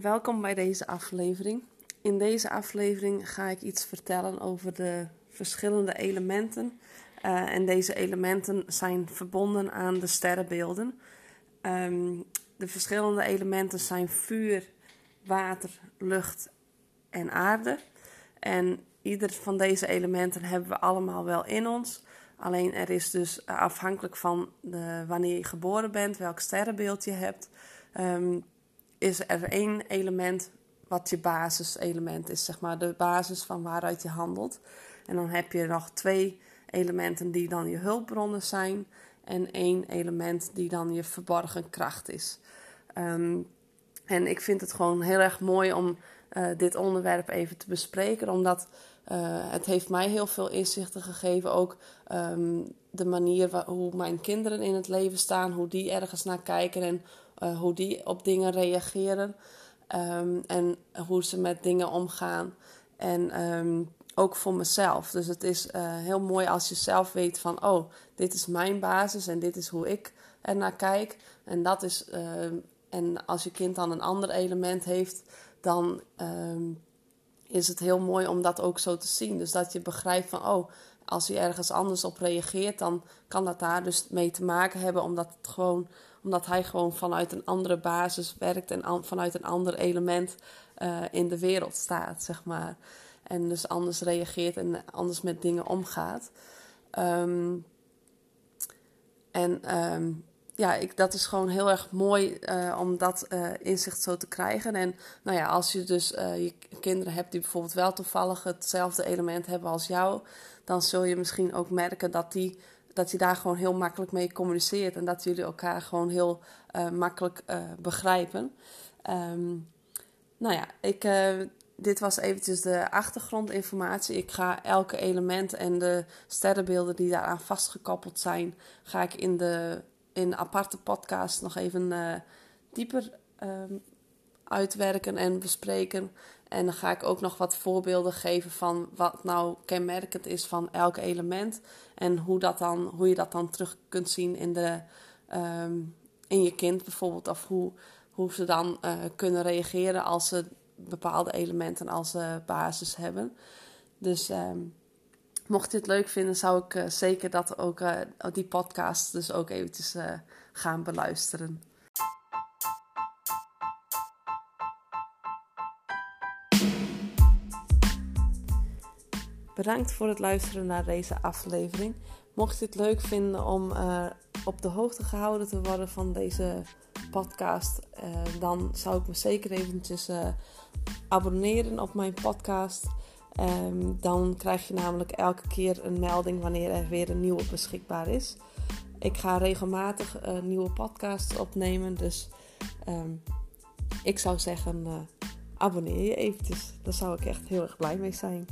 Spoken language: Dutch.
Welkom bij deze aflevering. In deze aflevering ga ik iets vertellen over de verschillende elementen. Uh, en deze elementen zijn verbonden aan de sterrenbeelden. Um, de verschillende elementen zijn vuur, water, lucht en aarde. En ieder van deze elementen hebben we allemaal wel in ons. Alleen er is dus afhankelijk van de, wanneer je geboren bent, welk sterrenbeeld je hebt, um, is er één element wat je basiselement is, zeg maar de basis van waaruit je handelt. En dan heb je nog twee elementen die dan je hulpbronnen zijn en één element die dan je verborgen kracht is. Um, en ik vind het gewoon heel erg mooi om uh, dit onderwerp even te bespreken, omdat uh, het heeft mij heel veel inzichten gegeven. Ook um, de manier waar, hoe mijn kinderen in het leven staan, hoe die ergens naar kijken en uh, hoe die op dingen reageren. Um, en hoe ze met dingen omgaan. En um, ook voor mezelf. Dus het is uh, heel mooi als je zelf weet van, oh, dit is mijn basis en dit is hoe ik er naar kijk. En dat is, uh, en als je kind dan een ander element heeft, dan is het heel mooi om dat ook zo te zien. Dus dat je begrijpt van, oh, als hij ergens anders op reageert, dan kan dat daar dus mee te maken hebben, omdat, het gewoon, omdat hij gewoon vanuit een andere basis werkt en vanuit een ander element uh, in de wereld staat, zeg maar. En dus anders reageert en anders met dingen omgaat. Um, en um, ja, ik, dat is gewoon heel erg mooi uh, om dat uh, inzicht zo te krijgen. En nou ja, als je dus uh, je kinderen hebt die bijvoorbeeld wel toevallig hetzelfde element hebben als jou, dan zul je misschien ook merken dat die, dat je daar gewoon heel makkelijk mee communiceert. En dat jullie elkaar gewoon heel makkelijk begrijpen. Um, nou ja, ik, dit was eventjes de achtergrondinformatie. Ik ga elke element en de sterrenbeelden die daaraan vastgekoppeld zijn, ga ik in de in aparte podcast nog even uh, dieper um, uitwerken en bespreken. En dan ga ik ook nog wat voorbeelden geven van wat nou kenmerkend is van elk element. En hoe, dat dan, hoe je dat dan terug kunt zien in, de, um, in je kind bijvoorbeeld. Of hoe, hoe ze dan uh, kunnen reageren als ze bepaalde elementen als uh, basis hebben. Dus um, mocht je het leuk vinden, zou ik uh, zeker dat ook, uh, die podcast dus ook eventjes uh, gaan beluisteren. Bedankt voor het luisteren naar deze aflevering. Mocht je het leuk vinden om op de hoogte gehouden te worden van deze podcast, dan zou ik me zeker eventjes abonneren op mijn podcast. Um, dan krijg je namelijk elke keer een melding wanneer er weer een nieuwe beschikbaar is. Ik ga regelmatig uh, nieuwe podcasts opnemen, dus um, ik zou zeggen, uh, abonneer je eventjes. Daar zou ik echt heel erg blij mee zijn.